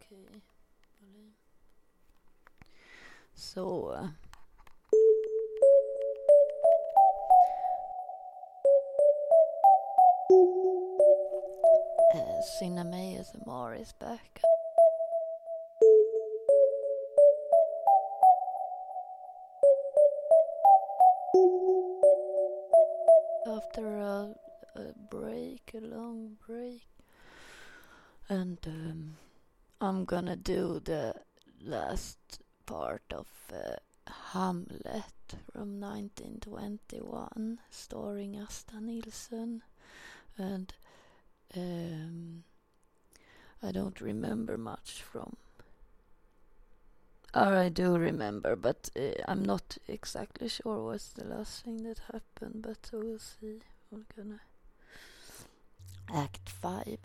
Okej. Volym. Så. Uh, Cinema ASMR is back. After a, a break, a long break, and um, I'm gonna do the last part of uh, Hamlet from 1921, starring Asta Nielsen, and um, I don't remember much from. Or I do remember, but uh, I'm not exactly sure what's the last thing that happened. But we'll see. We're gonna Act Five.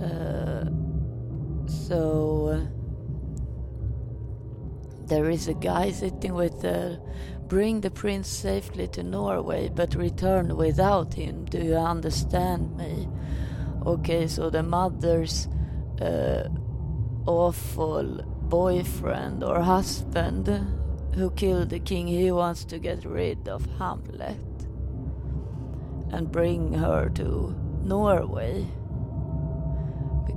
Uh, so there is a guy sitting with the bring the prince safely to Norway but return without him. Do you understand me? Okay, so the mother's uh, awful boyfriend or husband who killed the king, he wants to get rid of Hamlet and bring her to Norway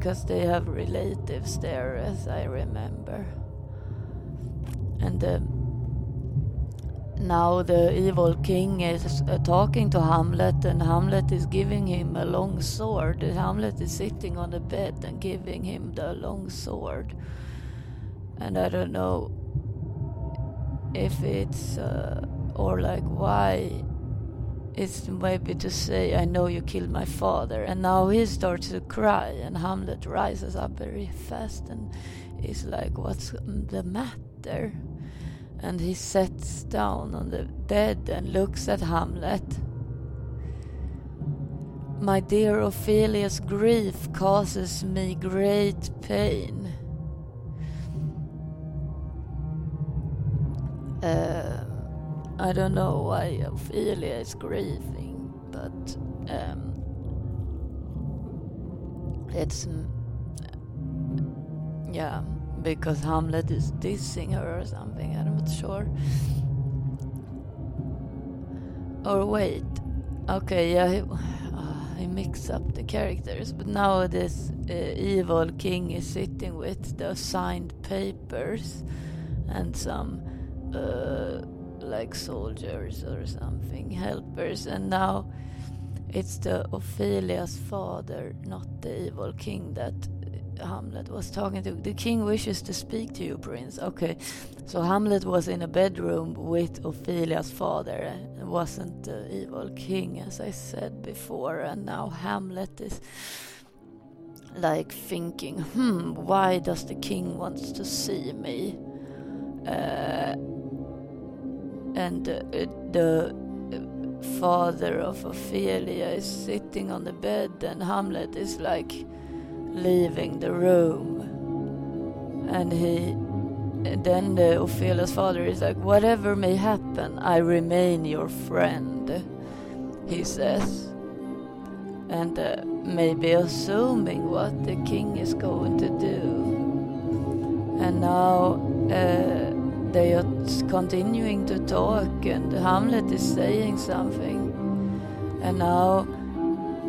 because they have relatives there, as I remember. And uh, now the evil king is uh, talking to Hamlet, and Hamlet is giving him a long sword. Hamlet is sitting on the bed and giving him the long sword. And I don't know if it's, uh, or like why it's maybe to say, I know you killed my father. And now he starts to cry, and Hamlet rises up very fast and is like, What's the matter? And he sits down on the bed and looks at Hamlet. My dear Ophelia's grief causes me great pain. Uh, I don't know why Ophelia is grieving, but um, it's yeah because Hamlet is dissing her or something. I'm not sure. Or wait, okay, yeah, he mixed up the characters, but now this uh, evil king is sitting with the signed papers and some. Uh, like soldiers or something, helpers, and now it's the Ophelia's father, not the evil king that Hamlet was talking to. The king wishes to speak to you, prince. Okay, so Hamlet was in a bedroom with Ophelia's father. It wasn't the evil king, as I said before, and now Hamlet is like thinking, hmm, why does the king wants to see me? Uh, and uh, the father of Ophelia is sitting on the bed, and Hamlet is like leaving the room. And he, then the Ophelia's father is like, Whatever may happen, I remain your friend, he says. And uh, maybe assuming what the king is going to do. And now, uh, they are continuing to talk and Hamlet is saying something. And now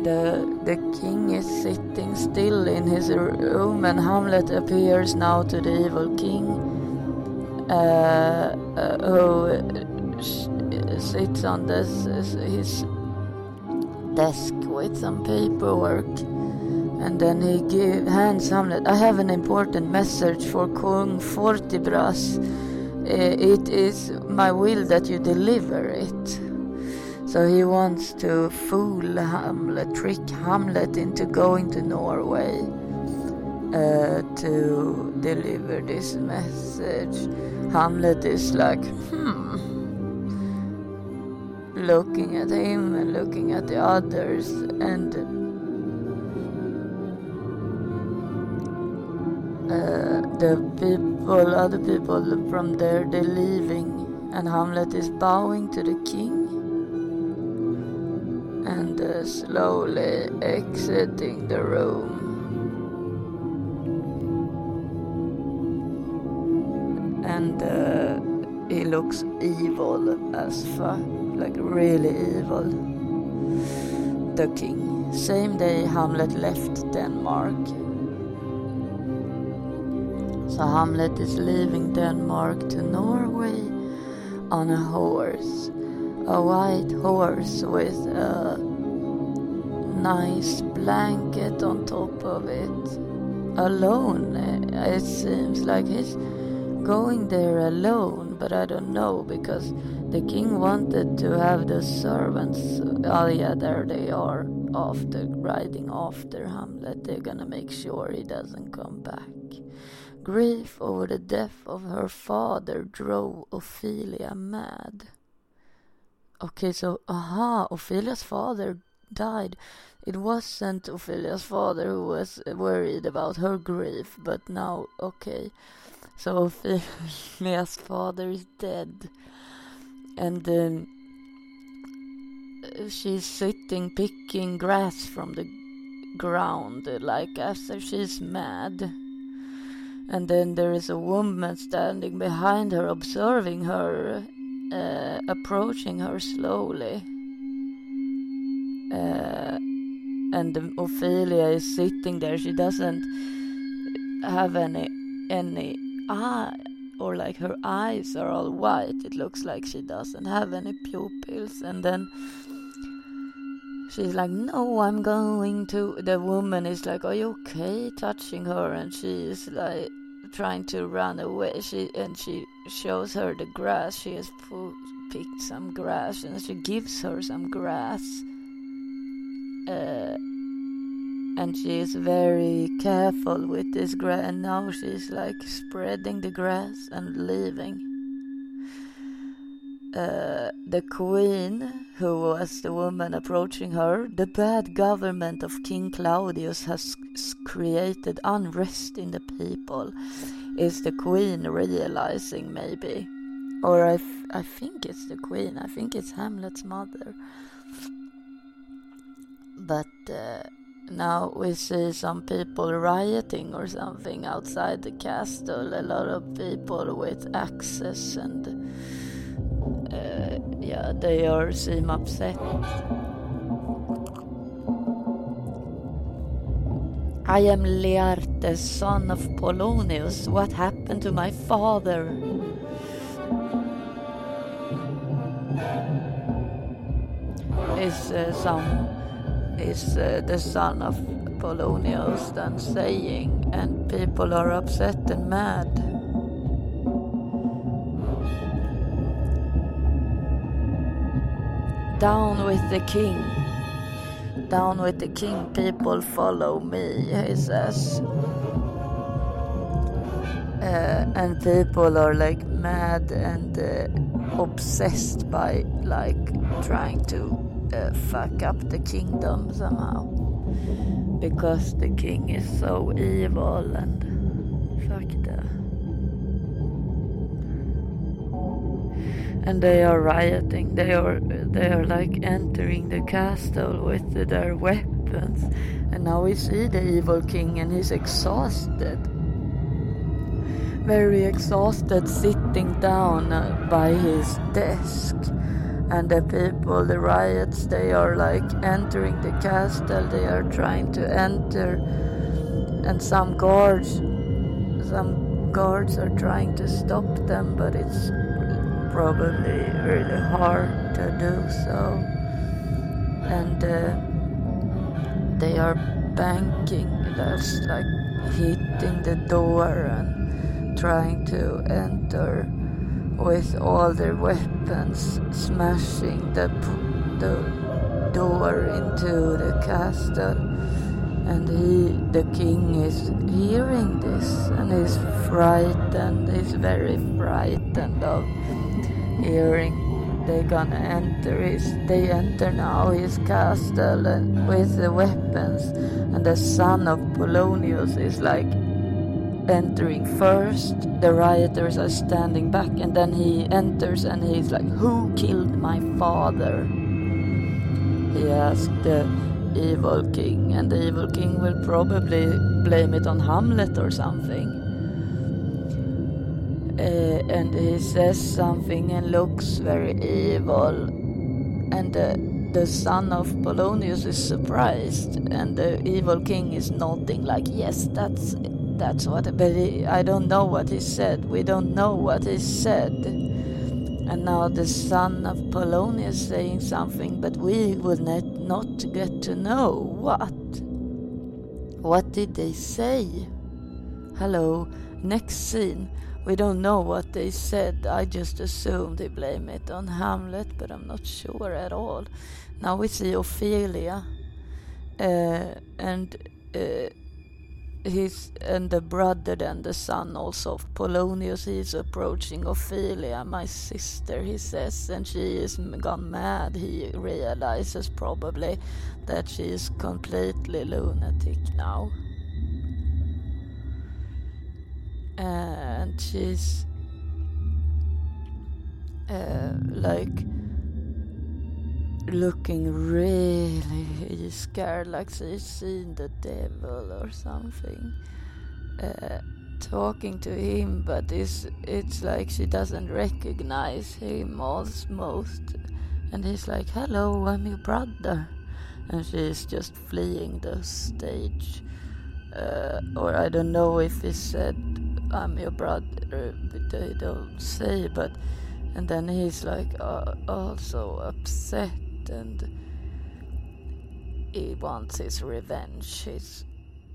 the the king is sitting still in his room and Hamlet appears now to the evil king uh, uh, who sits on this his desk with some paperwork and then he give, hands Hamlet I have an important message for Kung Fortinbras it is my will that you deliver it. So he wants to fool Hamlet, trick Hamlet into going to Norway uh, to deliver this message. Hamlet is like, hmm, looking at him and looking at the others, and uh, the people, other people from there, they're leaving, and Hamlet is bowing to the king. And uh, slowly exiting the room. And uh, he looks evil as fuck, like really evil. The king. Same day Hamlet left Denmark. So Hamlet is leaving Denmark to Norway on a horse. A white horse with a nice blanket on top of it. Alone. It seems like he's going there alone, but I don't know because the king wanted to have the servants. Oh, yeah, there they are, after riding after Hamlet. They're gonna make sure he doesn't come back. Grief over the death of her father drove Ophelia mad. Okay, so, aha, Ophelia's father died. It wasn't Ophelia's father who was worried about her grief, but now, okay. So Ophelia's father is dead. And um, she's sitting picking grass from the ground, like after she's mad. And then there is a woman standing behind her, observing her, uh, approaching her slowly. Uh, and Ophelia is sitting there. She doesn't have any any eye or like her eyes are all white. It looks like she doesn't have any pupils. And then she's like, No, I'm going to. The woman is like, Are you okay? Touching her, and she is like trying to run away. She and she shows her the grass. She has put, picked some grass, and she gives her some grass. Uh, and she is very careful with this grass and now she's like spreading the grass and leaving uh, the queen who was the woman approaching her the bad government of king claudius has created unrest in the people. Is the queen realizing maybe? Or I, I think it's the queen. I think it's hamlet's mother. But uh, now we see some people rioting or something outside the castle. A lot of people with axes and uh, yeah, they are seem upset. I am Laertes, son of Polonius. What happened to my father? Is uh, some is uh, the son of Polonius then saying, and people are upset and mad. Down with the king. Down with the king, people follow me, he says. Uh, and people are like mad and uh, obsessed by like trying to uh, fuck up the kingdom somehow. Because the king is so evil and fuck that. And they are rioting. They are they are like entering the castle with their weapons. And now we see the evil king and he's exhausted. Very exhausted sitting down uh, by his desk and the people, the riots, they are like entering the castle, they are trying to enter, and some guards, some guards are trying to stop them, but it's probably really hard to do so. And uh, they are banking, that's like hitting the door and trying to enter with all their weapons, smashing the, the door into the castle. And he, the king, is hearing this and is frightened. He's very frightened of hearing they're gonna enter his. They enter now his castle and with the weapons. And the son of Polonius is like entering first. The rioters are standing back, and then he enters and he's like, Who killed my father? he asked the evil king, and the evil king will probably blame it on Hamlet or something. Uh, and he says something and looks very evil, and the son of Polonius is surprised, and the evil king is nodding like, "Yes, that's that's what." But he, I don't know what he said. We don't know what he said. And now the son of Polonius saying something, but we will not, not get to know what. What did they say? Hello, next scene. We don't know what they said. I just assumed they blame it on Hamlet, but I'm not sure at all. Now we see Ophelia, uh, and uh, he's and the brother and the son also of Polonius he's approaching Ophelia my sister he says and she is gone mad he realizes probably that she is completely lunatic now and she's uh, like looking really scared, like she's seen the devil or something. Uh, talking to him, but it's it's like she doesn't recognize him almost. And he's like, "Hello, I'm your brother," and she's just fleeing the stage. Uh, or I don't know if he said, "I'm your brother," but they don't say. But and then he's like uh, also upset and he wants his revenge. It's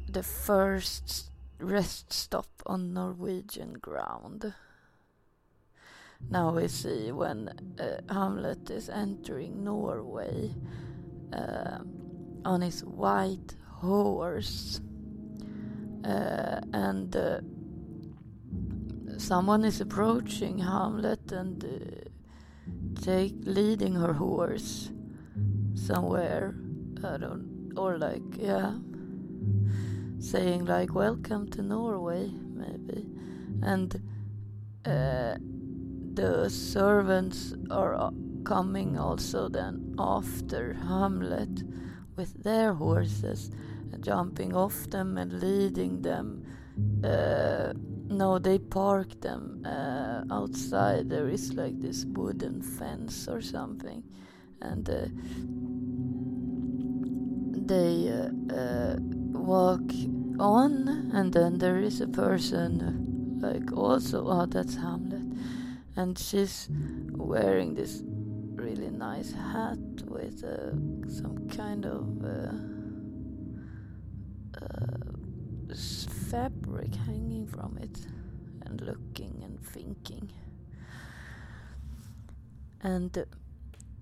the first rest stop on Norwegian ground. Now we see when uh, Hamlet is entering Norway uh, on his white horse, uh, and someone is approaching Hamlet and uh, take leading her horse somewhere. I don't, or like, yeah, saying like, welcome to Norway, maybe. And uh, the servants are coming also then after Hamlet with their horses, jumping off them and leading them. Uh, no, they park them uh, outside. There is like this wooden fence or something, and uh, they uh, uh, walk on, and then there is a person, like also, oh, that's Hamlet, and she's wearing this really nice hat with uh, some kind of uh, uh, fabric hanging from it, and looking and thinking. And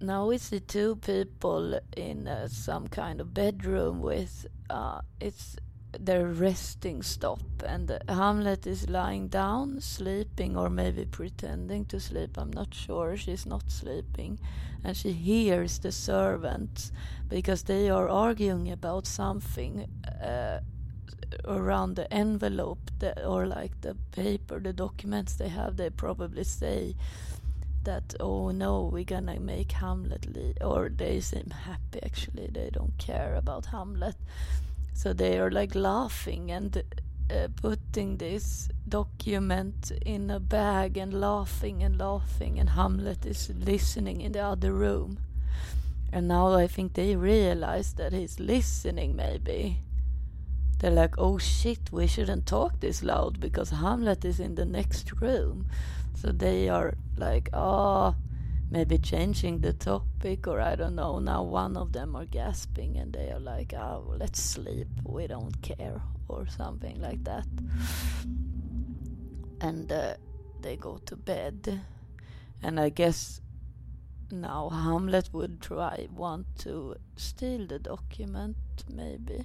now we see two people in uh, some kind of bedroom with uh, it's their resting stop. And uh, Hamlet is lying down sleeping or maybe pretending to sleep. I'm not sure. She's not sleeping. And she hears the servants because they are arguing about something uh, around the envelope or like the paper the documents they have they probably say that oh no we're gonna make hamlet lead or they seem happy actually they don't care about hamlet. So they are like laughing and uh, putting this document in a bag and laughing and laughing and hamlet is listening in the other room. And now i think they realize that he's listening maybe they're like oh shit we shouldn't talk this loud because hamlet is in the next room so they are like, oh, maybe changing the topic, or I don't know. Now one of them are gasping and they are like, oh, let's sleep, we don't care, or something like that. And uh, they go to bed. And I guess now Hamlet would try, want to steal the document, maybe.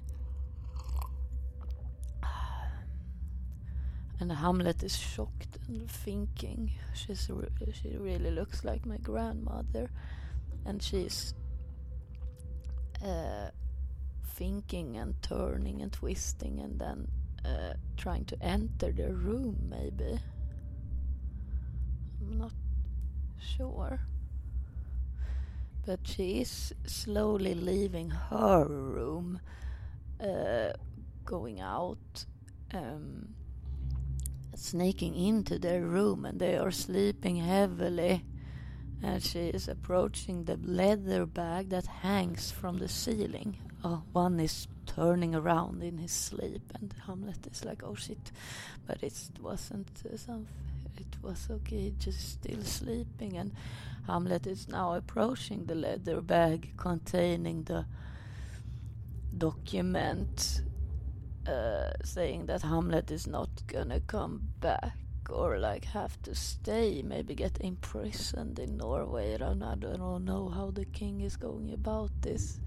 And Hamlet is shocked and thinking. She's re- she really looks like my grandmother, and she's uh, thinking and turning and twisting, and then uh, trying to enter the room. Maybe I'm not sure, but she is slowly leaving her room, uh, going out, um, sneaking into their room, and they are sleeping heavily. And she is approaching the leather bag that hangs from the ceiling. Oh, one is turning around in his sleep, and Hamlet is like, "Oh shit!" But it wasn't uh, something. It was okay, just still sleeping, and Hamlet is now approaching the leather bag containing the document uh, saying that Hamlet is not gonna come back or like have to stay, maybe get imprisoned in Norway. I don't, I don't know how the king is going about this.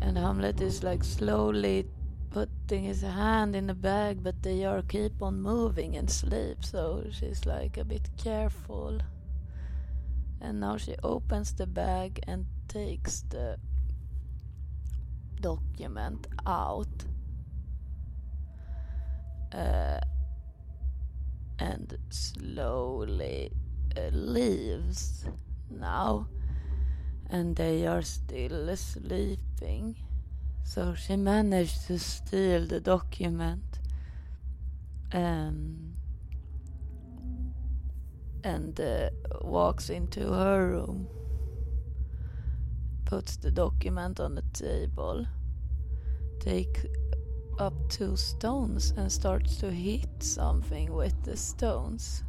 And Hamlet is like slowly putting his hand in the bag, but they are keep on moving and sleep, so she's like a bit careful. And now she opens the bag and takes the document out. Uh, and slowly uh, leaves now. And they are still sleeping. So she managed to steal the document. Um, and uh, walks into her room, puts the document on the table, take up two stones and starts to hit something with the stones.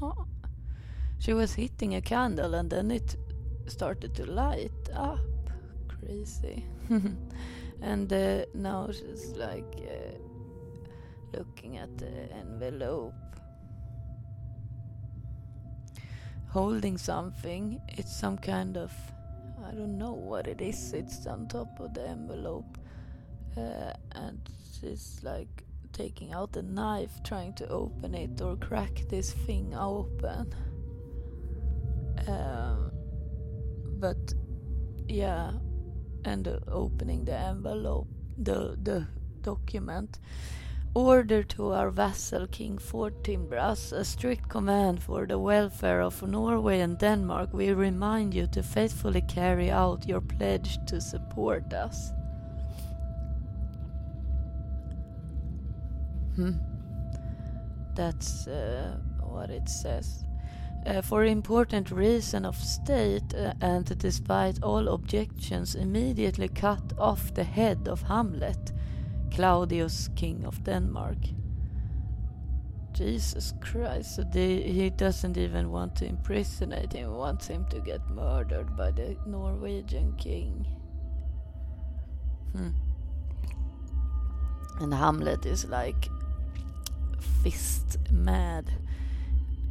Oh. She was hitting a candle and then it started to light up. Crazy. and uh, now she's like uh, looking at the envelope holding something. It's some kind of, I don't know what it is. It's on top of the envelope. Uh, and she's like taking out a knife, trying to open it or crack this thing open. Um, but yeah, and opening the envelope, the the document Order to our vassal King Fortinbras, a strict command for the welfare of Norway and Denmark. We remind you to faithfully carry out your pledge to support us. Hmm. That's uh, what it says. Uh, for important reason of state uh, and despite all objections immediately cut off the head of Hamlet Claudius, king of Denmark. Jesus Christ, so they, he doesn't even want to impersonate him, wants him to get murdered by the Norwegian king. Hmm. And Hamlet is like fist mad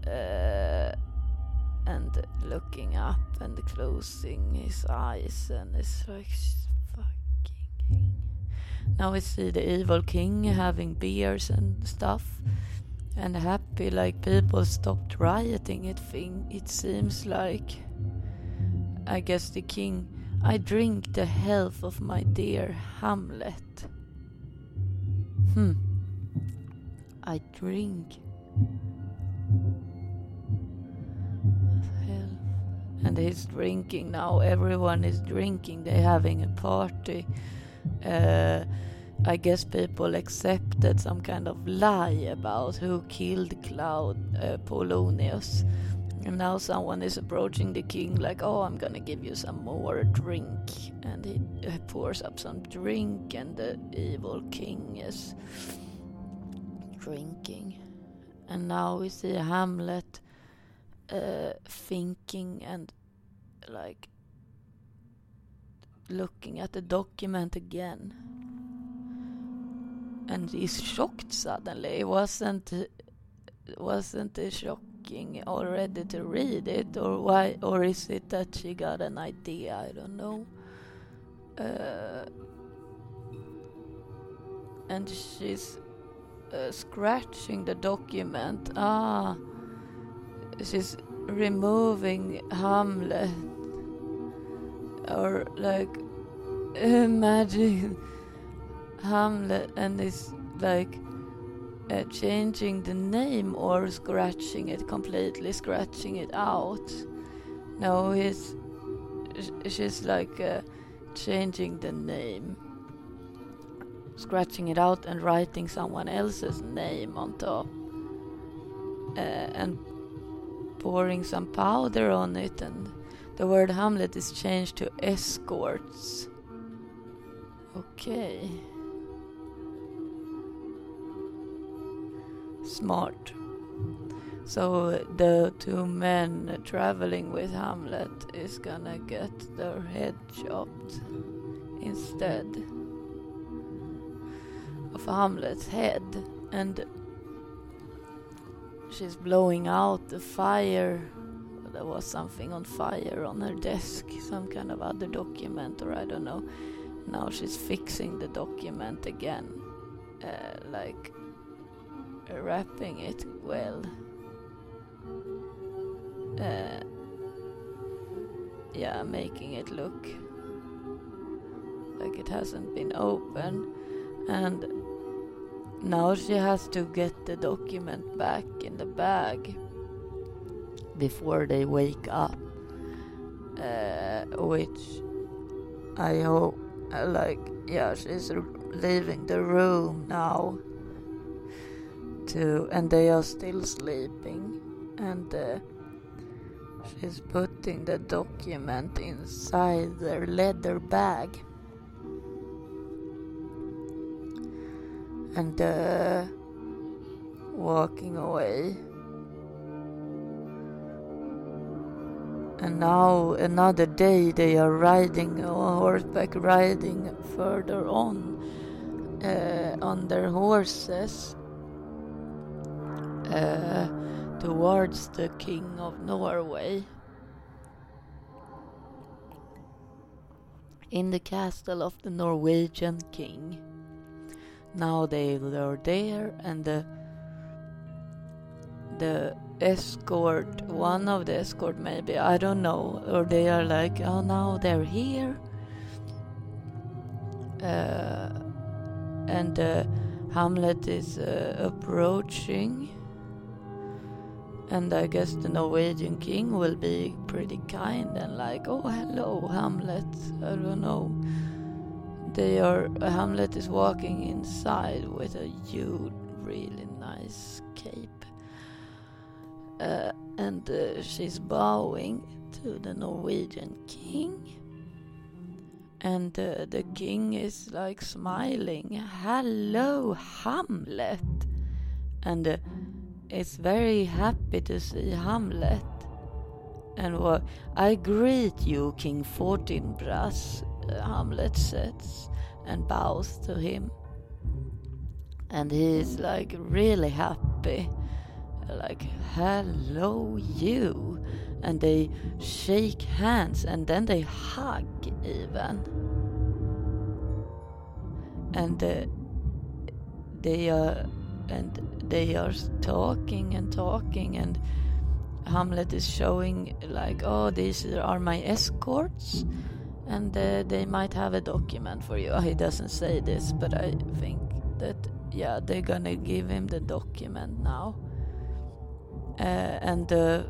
uh, and looking up and closing his eyes and it's like fucking king. now we see the evil king having beers and stuff and happy like people stopped rioting it thing it seems like. I guess the king I drink the health of my dear Hamlet. Hmm I drink hell and he's drinking now everyone is drinking they're having a party uh, I guess people accepted some kind of lie about who killed Cloud uh, Polonius. And now someone is approaching the king like, oh, I'm gonna give you some more drink. And he pours up some drink, and the evil king is drinking. And now we see Hamlet uh, thinking and like looking at the document again. And he's shocked suddenly. It wasn't wasn't it shocking already to read it or why or is it that she got an idea? I don't know. Uh, and she's uh, scratching the document. Ah, she's removing Hamlet or like imagine Hamlet and is like uh, changing the name or scratching it completely, scratching it out. No, he's she's like uh, changing the name, scratching it out and writing someone else's name on top, uh, and pouring some powder on it, and the word Hamlet is changed to escorts. Okay. Smart. So the two men traveling with Hamlet is gonna get their head chopped instead of Hamlet's head and she's blowing out the fire there was something on fire on her desk some kind of other document or I don't know now she's fixing the document again uh, like wrapping it well uh, yeah, making it look like it hasn't been opened. And now she has to get the document back in the bag before they wake up. Uh, which I hope, like, yeah, she's leaving the room now. To and they are still sleeping, and uh, She's putting the document inside their leather bag. And uh, walking away. And now another day they are riding horseback riding further on uh, on their horses. Uh, towards the King of Norway. In the castle of the Norwegian king. Now they are there and the the escort, one of the escort maybe, I don't know, or they are like, oh now they're here. Uh, and uh, Hamlet is uh, approaching and I guess the Norwegian king will be pretty kind and like, oh, hello, Hamlet. I don't know. They are. Hamlet is walking inside with a huge, really nice cape. Uh, and uh, she's bowing to the Norwegian king. And uh, the king is like smiling. Hello, Hamlet. And uh, is very happy to see Hamlet. And what I greet you, King Fortinbras, Hamlet sits and bows to him. And he's like really happy, like, hello, you. And they shake hands and then they hug even. And uh, they are, and they are talking and talking and Hamlet is showing like oh these are my escorts and uh, they might have a document for you he doesn't say this but I think that yeah they're gonna give him the document now uh, and uh,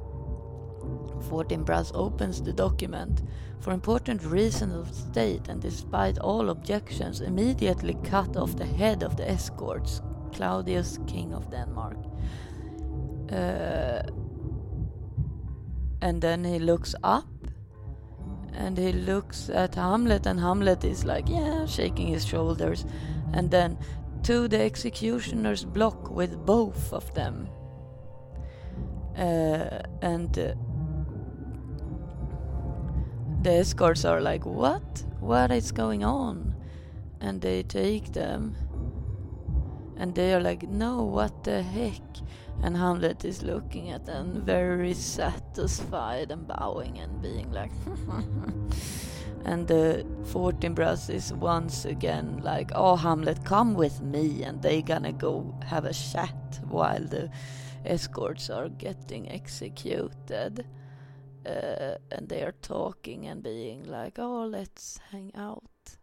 Fortinbras opens the document for important reasons of state and despite all objections immediately cut off the head of the escorts Claudius, king of Denmark. Uh, and then he looks up and he looks at Hamlet, and Hamlet is like, yeah, shaking his shoulders. And then to the executioner's block with both of them. Uh, and uh, the escorts are like, what? What is going on? And they take them and they are like, no, what the heck? And Hamlet is looking at them very satisfied and bowing and being like, and the Fortinbras is once again like, oh Hamlet, come with me, and they gonna go have a chat while the escorts are getting executed. Uh, and they are talking and being like, oh, let's hang out,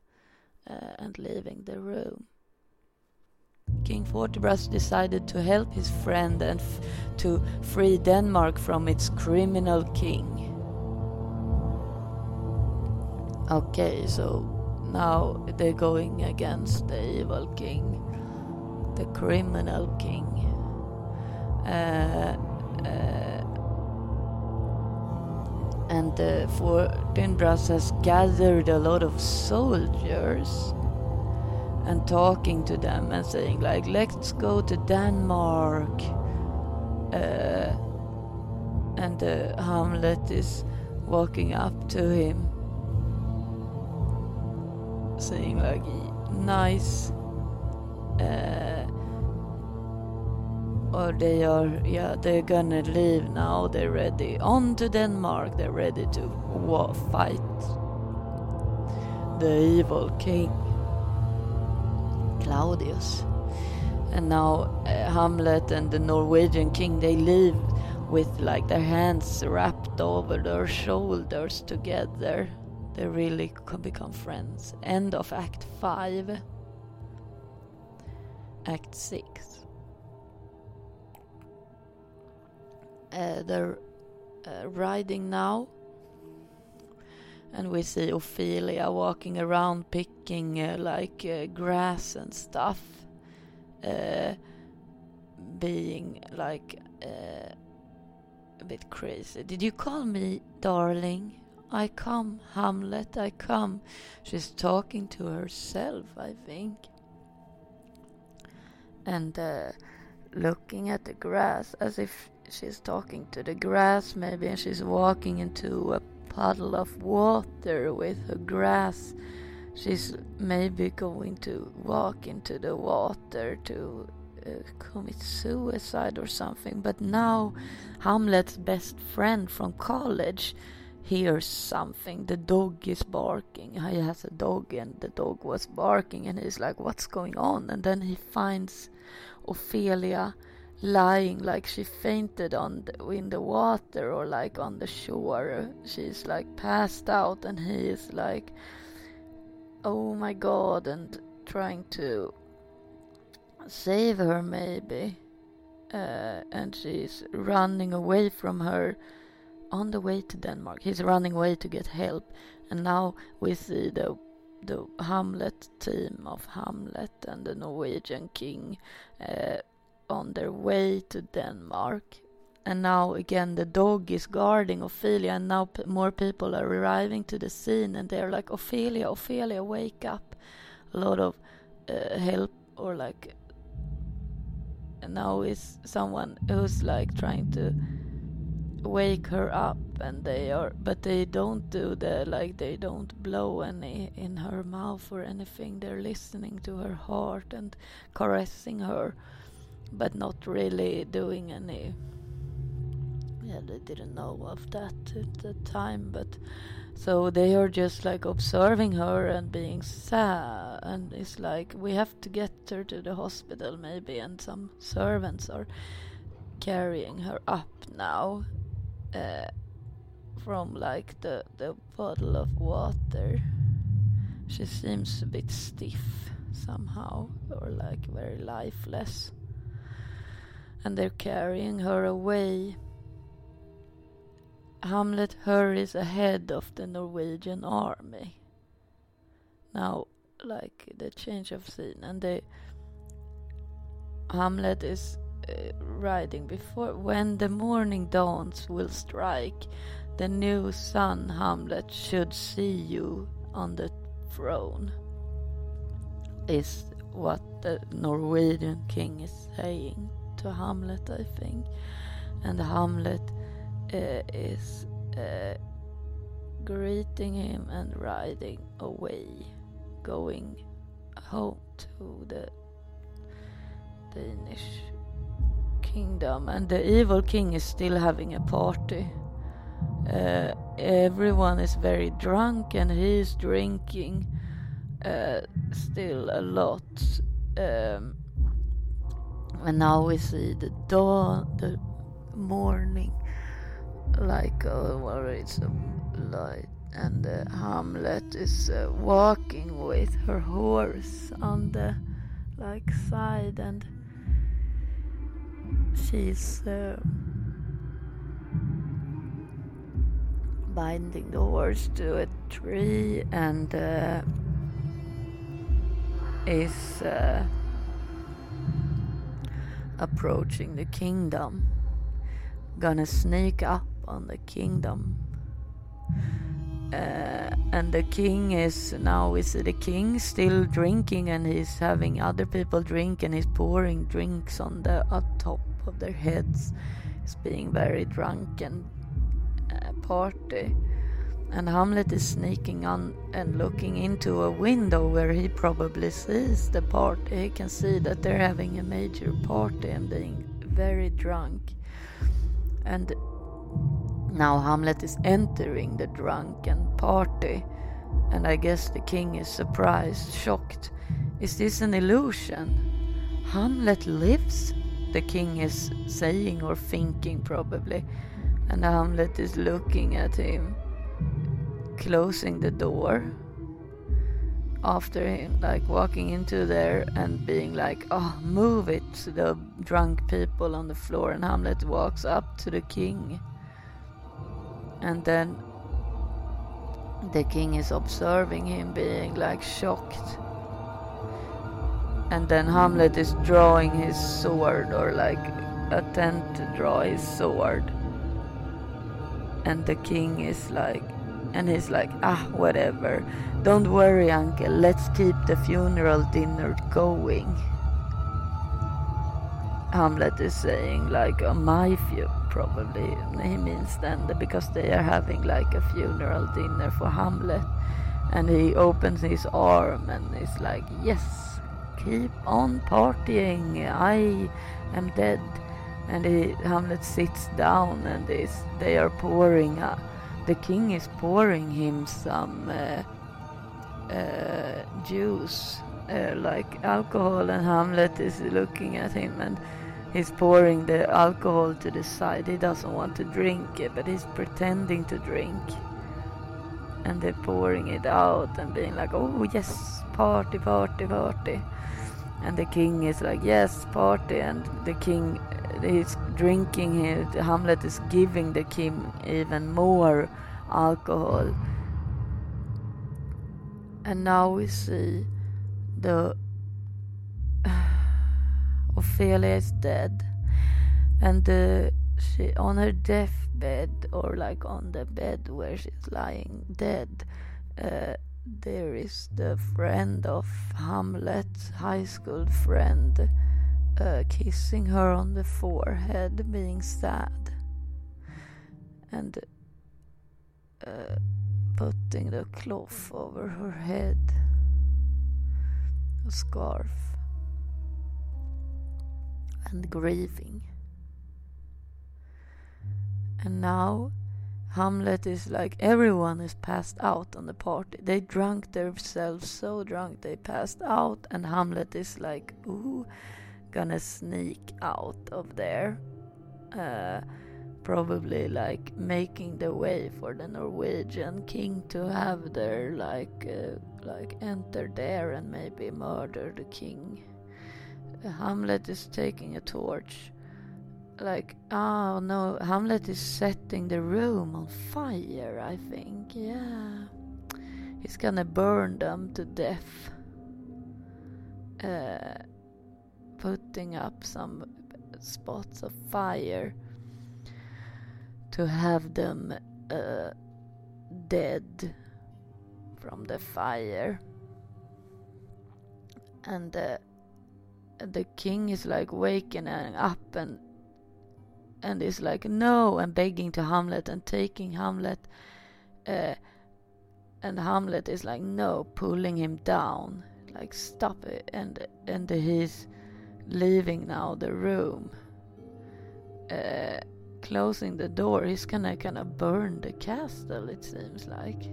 uh, and leaving the room. King Fortinbras decided to help his friend and to free Denmark from its criminal king. Okay, so now they're going against the evil king, the criminal king. Uh, uh, and uh, Fortinbras has gathered a lot of soldiers and talking to them and saying like, let's go to Denmark. Uh, and uh, Hamlet is walking up to him saying like nice uh, or they are yeah they're gonna leave now. They're ready. On to denmark. They're ready to war, fight the evil king claudius and now uh, hamlet and the norwegian king they leave with like their hands wrapped over their shoulders together they really can become friends. End of Act 5. Act 6. Uh, they're uh, riding now. And we see Ophelia walking around picking uh, like uh, grass and stuff. Uh, being like uh, a bit crazy. Did you call me darling? I come, Hamlet, I come. She's talking to herself, I think. And uh, looking at the grass as if she's talking to the grass, maybe, and she's walking into a puddle of water with her grass. She's maybe going to walk into the water to uh, commit suicide or something. But now, Hamlet's best friend from college hears something. The dog is barking. He has a dog, and the dog was barking, and he's like, What's going on? And then he finds Ophelia lying like she fainted on the, in the water or like on the shore. She's like passed out, and he is like, Oh my god, and trying to save her, maybe. Uh, and she's running away from her on the way to Denmark. He's running away to get help, and now we see the the Hamlet team of Hamlet and the Norwegian king uh, on their way to Denmark. And now again, the dog is guarding Ophelia, and now p- more people are arriving to the scene, and they're like, Ophelia, Ophelia, wake up! A lot of uh, help, or like, and now is someone who's like trying to wake her up and they are but they don't do the like they don't blow any in her mouth or anything they're listening to her heart and caressing her but not really doing any yeah they didn't know of that at the time but so they are just like observing her and being sad and it's like we have to get her to the hospital maybe and some servants are carrying her up now uh, from like the the bottle of water. She seems a bit stiff somehow, or like very lifeless. And they're carrying her away. Hamlet hurries ahead of the Norwegian army. Now, like the change of scene, and they Hamlet is uh, riding before when the morning dawns will strike the new sun hamlet should see you on the throne is what the norwegian king is saying to hamlet i think and hamlet uh, is uh, greeting him and riding away going home to the danish kingdom, and the evil king is still having a party. Uh, everyone is very drunk, and he is drinking uh, still a lot. Um, and now we see the dawn, the morning, like a light, and uh, Hamlet is uh, walking with her horse on the like side and she's uh, binding the horse to a tree and uh, is uh, approaching the kingdom. Gonna sneak up on the kingdom. Uh, and the king is now is the king still drinking and he's having other people drink and he's pouring drinks on the top of their heads. He's being very drunk and uh, party. And Hamlet is sneaking on and looking into a window where he probably sees the party. He can see that they're having a major party and being very drunk. And now Hamlet is entering the drunken party. And I guess the king is surprised, shocked. Is this an illusion? Hamlet lives? The king is saying or thinking, probably. And Hamlet is looking at him closing the door after him, like walking into there and being like, oh, move it to the drunk people on the floor. And Hamlet walks up to the king. And then the king is observing him being like shocked. And then Hamlet is drawing his sword or like attempt to draw his sword. And the king is like, and he's like, ah, whatever. Don't worry, uncle. Let's keep the funeral dinner going. Hamlet is saying, like, oh, my funeral, probably. He means then because they are having like a funeral dinner for Hamlet. And he opens his arm and is like, yes, keep on partying. I am dead. And he, Hamlet sits down and is, they are pouring uh, the king is pouring him some uh, uh, juice, uh, like alcohol, and Hamlet is looking at him and he's pouring the alcohol to the side. He doesn't want to drink it, but he's pretending to drink. And they're pouring it out and being like, oh, yes, party, party, party. And the king is like, yes, party. And the king he's drinking here. Hamlet is giving the king even more alcohol. And now we see the Ophelia is dead, and the, she on her deathbed or like on the bed where she's lying dead. Uh, there is the friend of Hamlet, high school friend, uh, kissing her on the forehead, being sad, and uh, putting the cloth over her head, a scarf, and grieving. And now Hamlet is like everyone is passed out on the party. They drunk themselves so drunk they passed out, and Hamlet is like, ooh gonna sneak out of there. Uh, probably like making the way for the Norwegian king to have their like uh, like enter there and maybe murder the king. Uh, Hamlet is taking a torch. Like oh no, Hamlet is setting the room on fire. I think yeah, he's gonna burn them to death. Uh, putting up some spots of fire to have them uh, dead from the fire. And uh, the king is like waking up and and is like no and begging to Hamlet and taking Hamlet uh, and Hamlet is like no pulling him down like stop it and and he's leaving now the room, uh, closing the door. He's gonna kind of burn the castle, it seems like.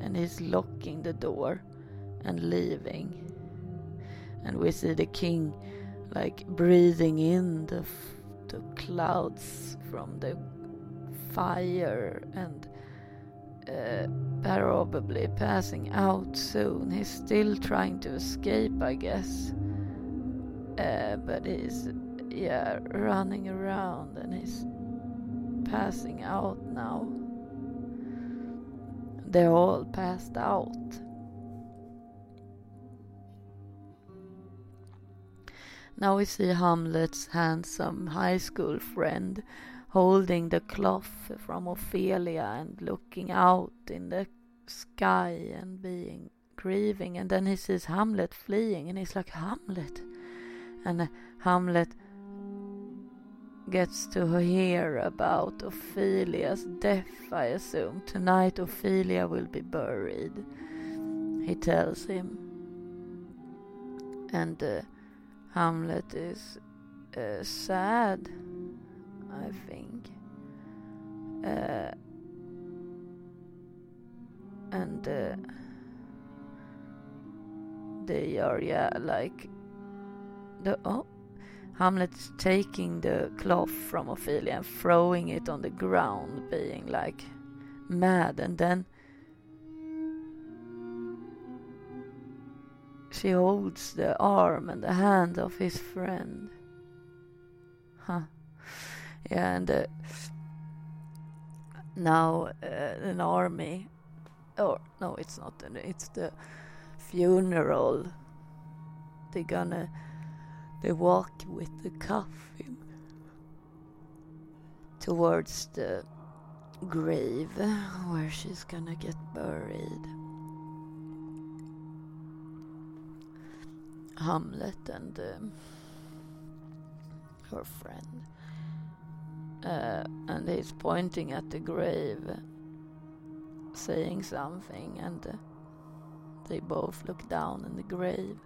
And he's locking the door and leaving. And we see the king like breathing in the, the clouds from the fire and uh, probably passing out soon. He's still trying to escape, I guess. Uh, but he's, yeah, running around and he's passing out now. They're all passed out. Now we see Hamlet's handsome high school friend holding the cloth from Ophelia and looking out in the sky and being grieving. And then he sees Hamlet fleeing and he's like, Hamlet. And Hamlet gets to hear about Ophelia's death, I assume. Tonight Ophelia will be buried, he tells him. And uh, Hamlet is uh, sad, I think. Uh, and uh, they are, yeah, like the oh, Hamlet taking the cloth from Ophelia and throwing it on the ground, being like mad, and then She holds the arm and the hand of his friend. Huh. Yeah, and uh, now uh, an army, or no, it's not. An, it's the funeral. They're gonna, they walk with the coffin towards the grave where she's gonna get buried. Hamlet and um, her friend. Uh, and he's pointing at the grave, saying something, and uh, they both look down in the grave.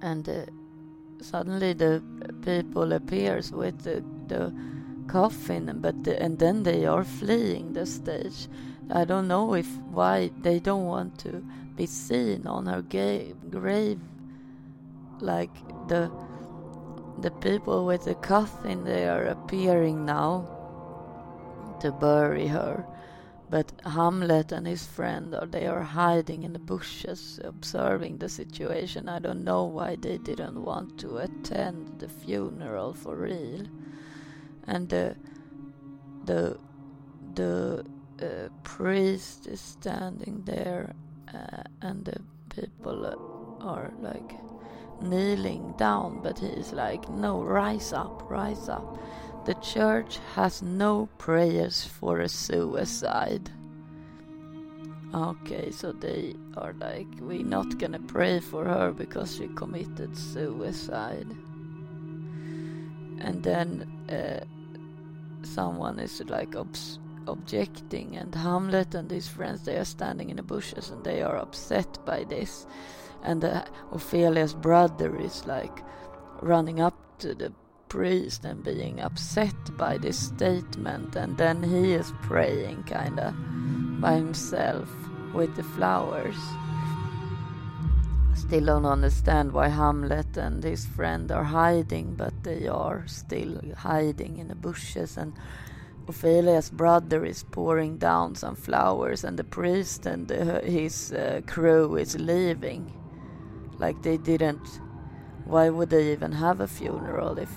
And uh, suddenly the people appears with the, the coffin, but the, and then they are fleeing the stage. I don't know if why they don't want to be seen on her ga- grave like the the people with the coffin they are appearing now to bury her but Hamlet and his friend are they are hiding in the bushes observing the situation I don't know why they didn't want to attend the funeral for real and the the the uh, priest is standing there uh, and the people are like kneeling down, but he's like, No, rise up, rise up. The church has no prayers for a suicide. Okay, so they are like, We're not gonna pray for her because she committed suicide. And then uh, someone is like, obs- objecting and Hamlet and his friends they are standing in the bushes and they are upset by this and uh, Ophelia's brother is like running up to the priest and being upset by this statement and then he is praying kinda by himself with the flowers still don't understand why Hamlet and his friend are hiding but they are still hiding in the bushes and Ophelia's brother is pouring down some flowers, and the priest and the, his uh, crew is leaving. Like they didn't. Why would they even have a funeral if.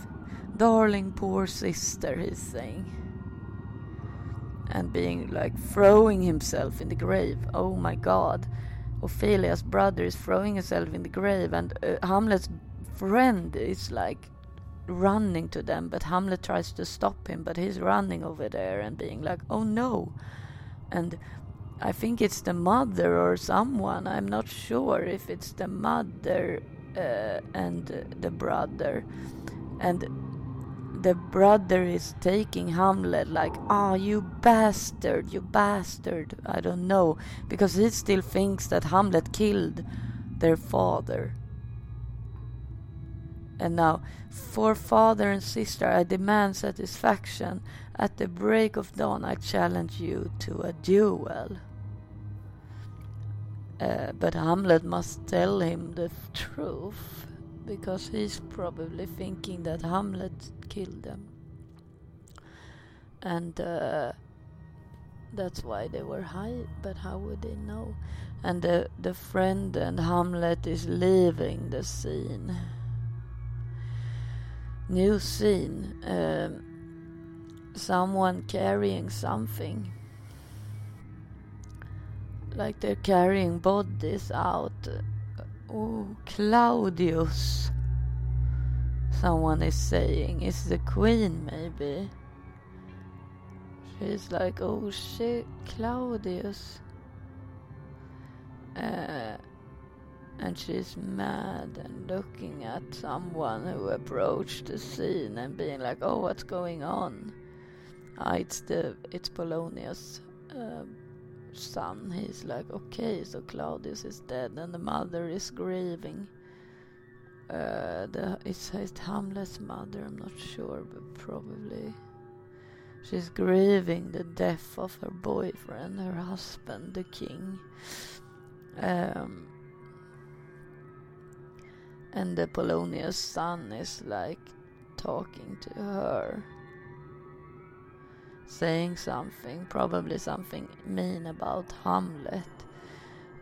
Darling, poor sister, he's saying. And being like throwing himself in the grave. Oh my god. Ophelia's brother is throwing himself in the grave, and uh, Hamlet's friend is like running to them, but Hamlet tries to stop him, but he's running over there and being like, oh no. And I think it's the mother or someone, I'm not sure if it's the mother uh, and the brother. And the brother is taking Hamlet like, ah, oh, you bastard, you bastard. I don't know, because he still thinks that Hamlet killed their father. And now, for father and sister, I demand satisfaction. At the break of dawn, I challenge you to a duel. Uh, but Hamlet must tell him the truth because he's probably thinking that Hamlet killed them. And uh, that's why they were high, but how would they know? And the, the friend and Hamlet is leaving the scene new scene. Um, someone carrying something. like they're carrying bodies out. Oh, Claudius. Someone is saying, is the queen maybe? She's like, oh shit, Claudius. Uh, and she's mad and looking at someone who approached the scene and being like, "Oh, what's going on?" Ah, it's the it's Polonius' uh, son. He's like, "Okay, so Claudius is dead, and the mother is grieving." Uh, the it's, his Hamlet's mother. I'm not sure, but probably she's grieving the death of her boyfriend, her husband, the king. Um, and the Polonius son is like talking to her saying something probably something mean about Hamlet.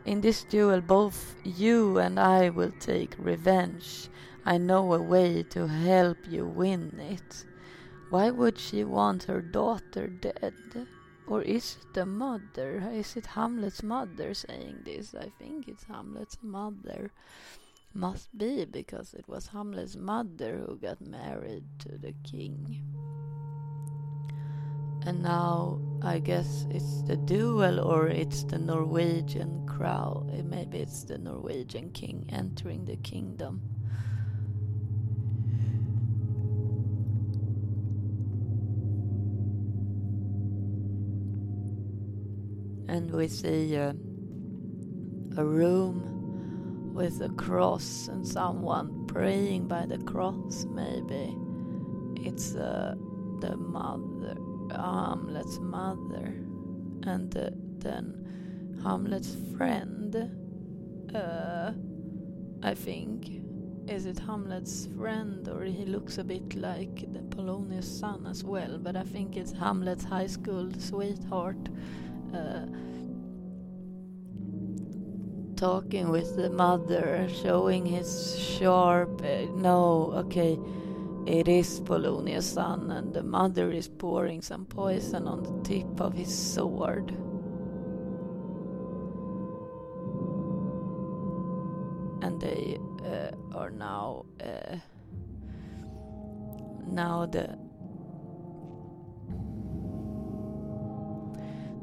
In this duel both you and I will take revenge. I know a way to help you win it. Why would she want her daughter dead? Or is it the mother? Is it Hamlet's mother saying this? I think it's Hamlet's mother. Must be because it was Hamlet's mother who got married to the king. And now I guess it's the duel or it's the Norwegian crown. Eh, maybe it's the Norwegian king entering the kingdom. And we see uh, a room with a cross and someone praying by the cross maybe it's uh, the mother Hamlet's mother and uh, then Hamlet's friend uh, I think is it Hamlet's friend or he looks a bit like the Polonius son as well but I think it's Hamlet's high school sweetheart uh, talking with the mother, showing his sharp. Uh, no, okay, it is Polonius' son, and the mother is pouring some poison on the tip of his sword. And they uh, are now. Uh, now the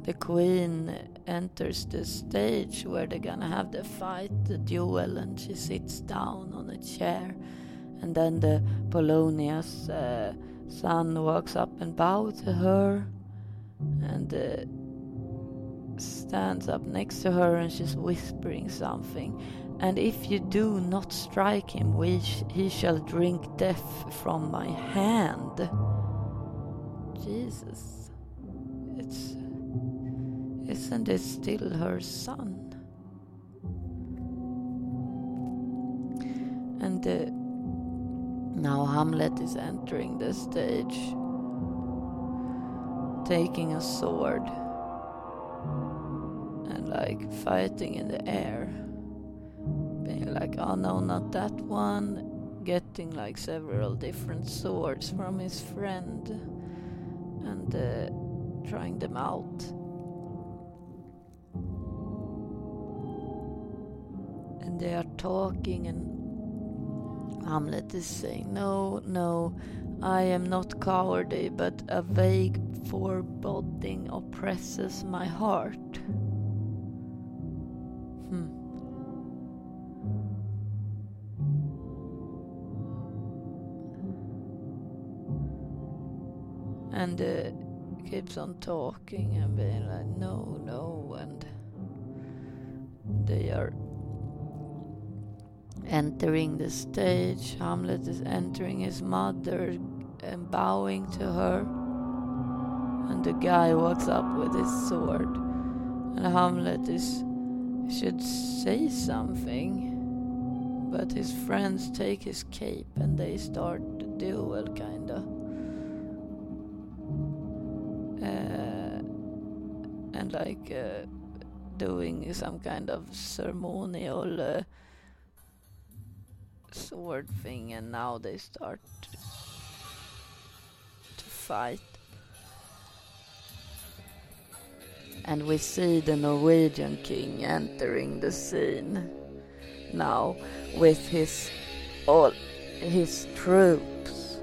the queen enters the stage where they're gonna have the fight, the duel, and she sits down on a chair. And then the Polonius uh, son walks up and bows to her and uh, stands up next to her and she's whispering something. And if you do not strike him, we sh he shall drink death from my hand. Jesus. It's isn't it still her son? And uh, now Hamlet is entering the stage, taking a sword and like fighting in the air. Being like, oh no, not that one. Getting like several different swords from his friend and uh, trying them out. And they are talking and Hamlet is saying, No, no, I am not cowardly, but a vague foreboding oppresses my heart. Hmm. And uh, keeps on talking and being like, no, no, and they are entering the stage. Hamlet is entering his mother and bowing to her. And the guy walks up with his sword. And Hamlet is should say something. But his friends take his cape and they start the duel kinda. Uh, and like uh, doing some kind of ceremonial uh, sword thing and now they start to fight. and we see the Norwegian king entering the scene now with his all his troops.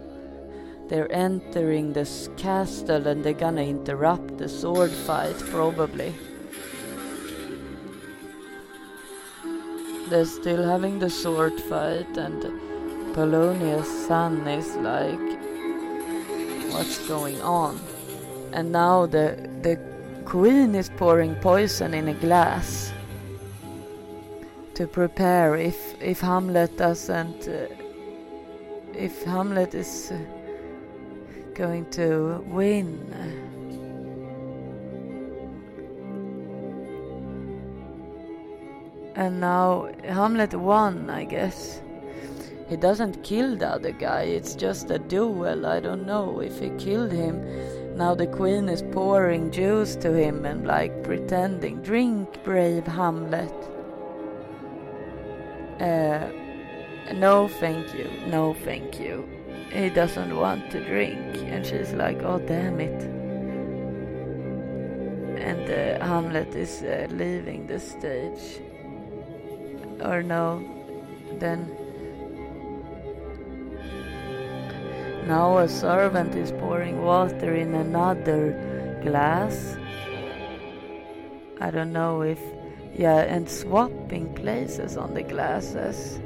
They're entering this castle and they're gonna interrupt the sword fight probably. They're still having the sword fight and Polonius' son is like what's going on? And now the the queen is pouring poison in a glass to prepare if if Hamlet doesn't uh, if Hamlet is uh, going to win. And now Hamlet won, I guess. He doesn't kill the other guy, it's just a duel. I don't know if he killed him. Now the queen is pouring juice to him and like pretending, drink, brave Hamlet. Uh, no, thank you. No, thank you. He doesn't want to drink. And she's like, oh, damn it. And uh, Hamlet is uh, leaving the stage. Or no, then. Now a servant is pouring water in another glass. I don't know if. Yeah, and swapping places on the glasses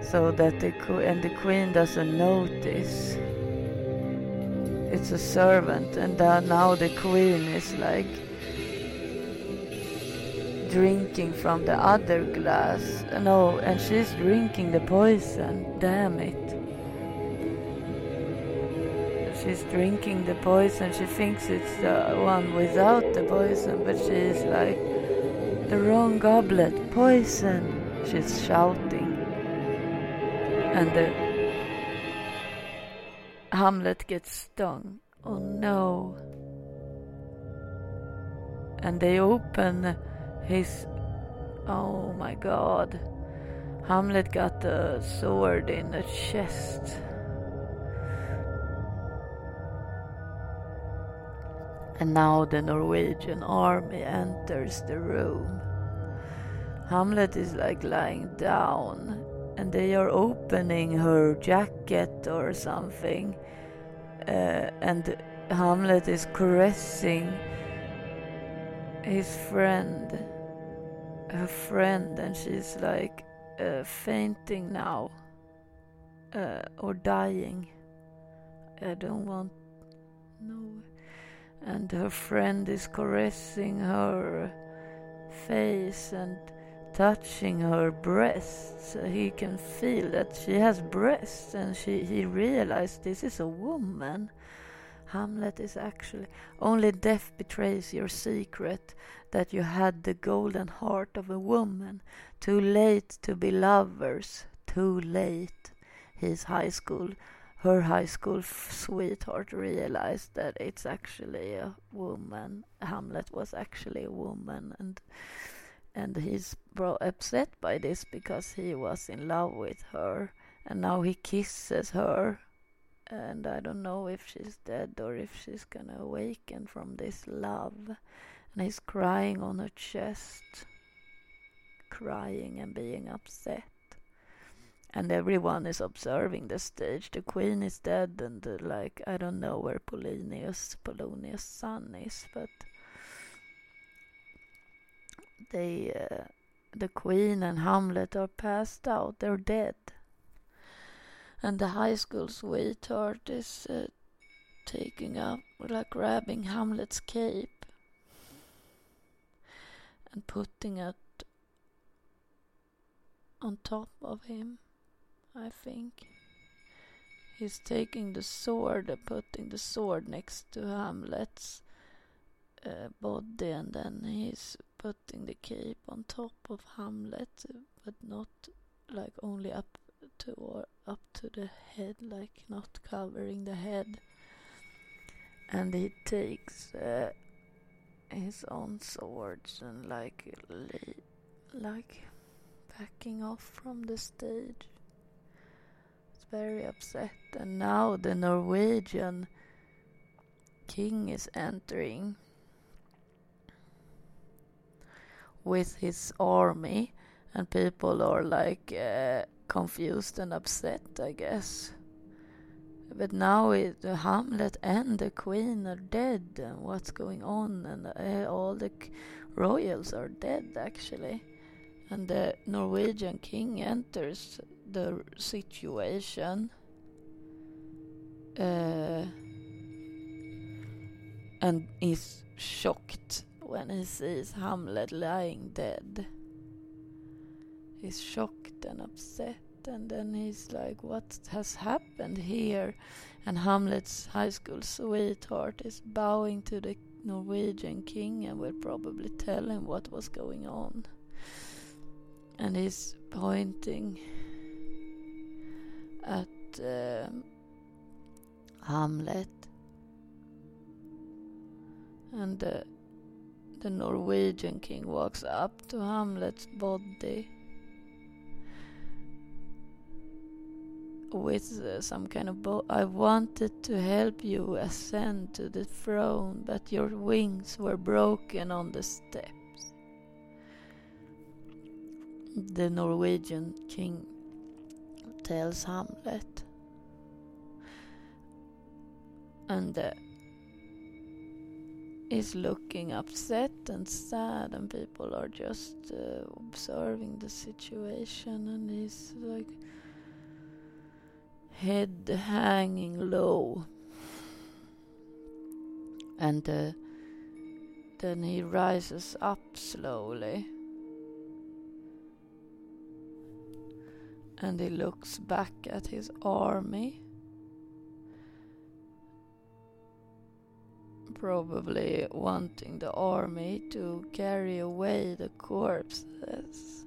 so that the and the queen doesn't notice. It's a servant, and now the queen is like drinking from the other glass. No, and she's drinking the poison. Damn it. She's drinking the poison. She thinks it's the one without the poison, but she's like, the wrong goblet, poison. She's shouting and the Hamlet gets stung. Oh no. And they open his. Oh my god. Hamlet got a sword in the chest. And now the Norwegian army enters the room. Hamlet is like lying down and they are opening her jacket or something. Uh, and Hamlet is caressing his friend, her friend, and she's like uh, fainting now uh, or dying. I don't want no. And her friend is caressing her face and touching her breasts. He can feel that she has breasts, and she, he realized this is a woman. Hamlet is actually only death betrays your secret that you had the golden heart of a woman. Too late to be lovers, too late. His high school, her high school sweetheart realized that it's actually a woman. Hamlet was actually a woman, and and he's upset by this because he was in love with her and now he kisses her and I don't know if she's dead or if she's gonna awaken from this love and he's crying on her chest crying and being upset and everyone is observing the stage the queen is dead and uh, like I don't know where Polonius Polonius son is but they, uh, the queen and Hamlet are passed out. They're dead. And the high school sweetheart is uh, taking up, like grabbing Hamlet's cape and putting it on top of him, I think. He's taking the sword and putting the sword next to Hamlet's uh, body and then he's putting the cape on top of Hamlet, but not like only up or up to the head, like not covering the head. And he takes uh, his own swords and like like backing off from the stage. It's very upset, and now the Norwegian king is entering with his army, and people are like uh, confused and upset, I guess. But now it, the Hamlet and the Queen are dead, and what's going on? And uh, all the royals are dead, actually. And the Norwegian king enters the situation. Uh, and is shocked when he sees Hamlet lying dead. He's shocked and upset, and then he's like, What has happened here? And Hamlet's high school sweetheart is bowing to the Norwegian king and will probably tell him what was going on. And he's pointing at um, Hamlet and the, the Norwegian king walks up to Hamlet's body with uh, some kind of bow. I wanted to help you ascend to the throne, but your wings were broken on the steps. The Norwegian king tells Hamlet. And uh, is looking upset and sad and people are just uh, observing the situation and he's like head hanging low. And uh, then he rises up slowly. And he looks back at his army. Probably wanting the army to carry away the corpses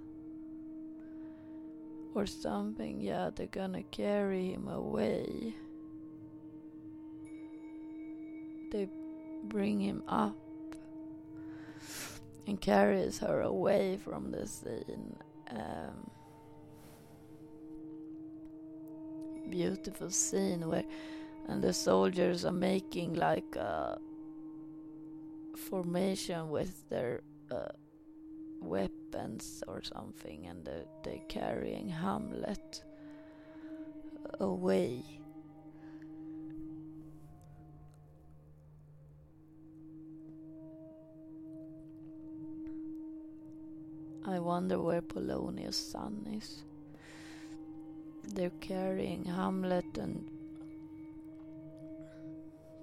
or something. Yeah, they're gonna carry him away. They bring him up and carries her away from the scene. Um, beautiful scene where and the soldiers are making like a formation with their uh, weapons or something, and they're, they're carrying Hamlet away. I wonder where Polonius' son is. They're carrying Hamlet and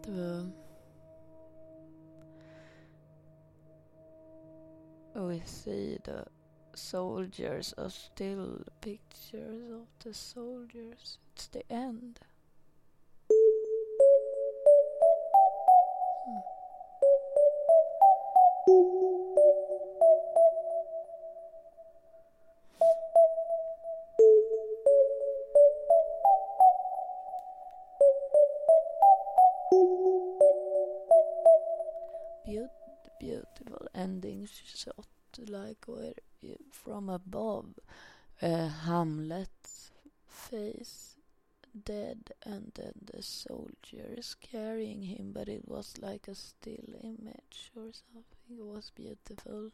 the we see the soldiers are still pictures of the soldiers. It's the end. Hmm. Like where from above. Uh, Hamlet's face dead and then the soldier is carrying him but it was like a still image or something. It was beautiful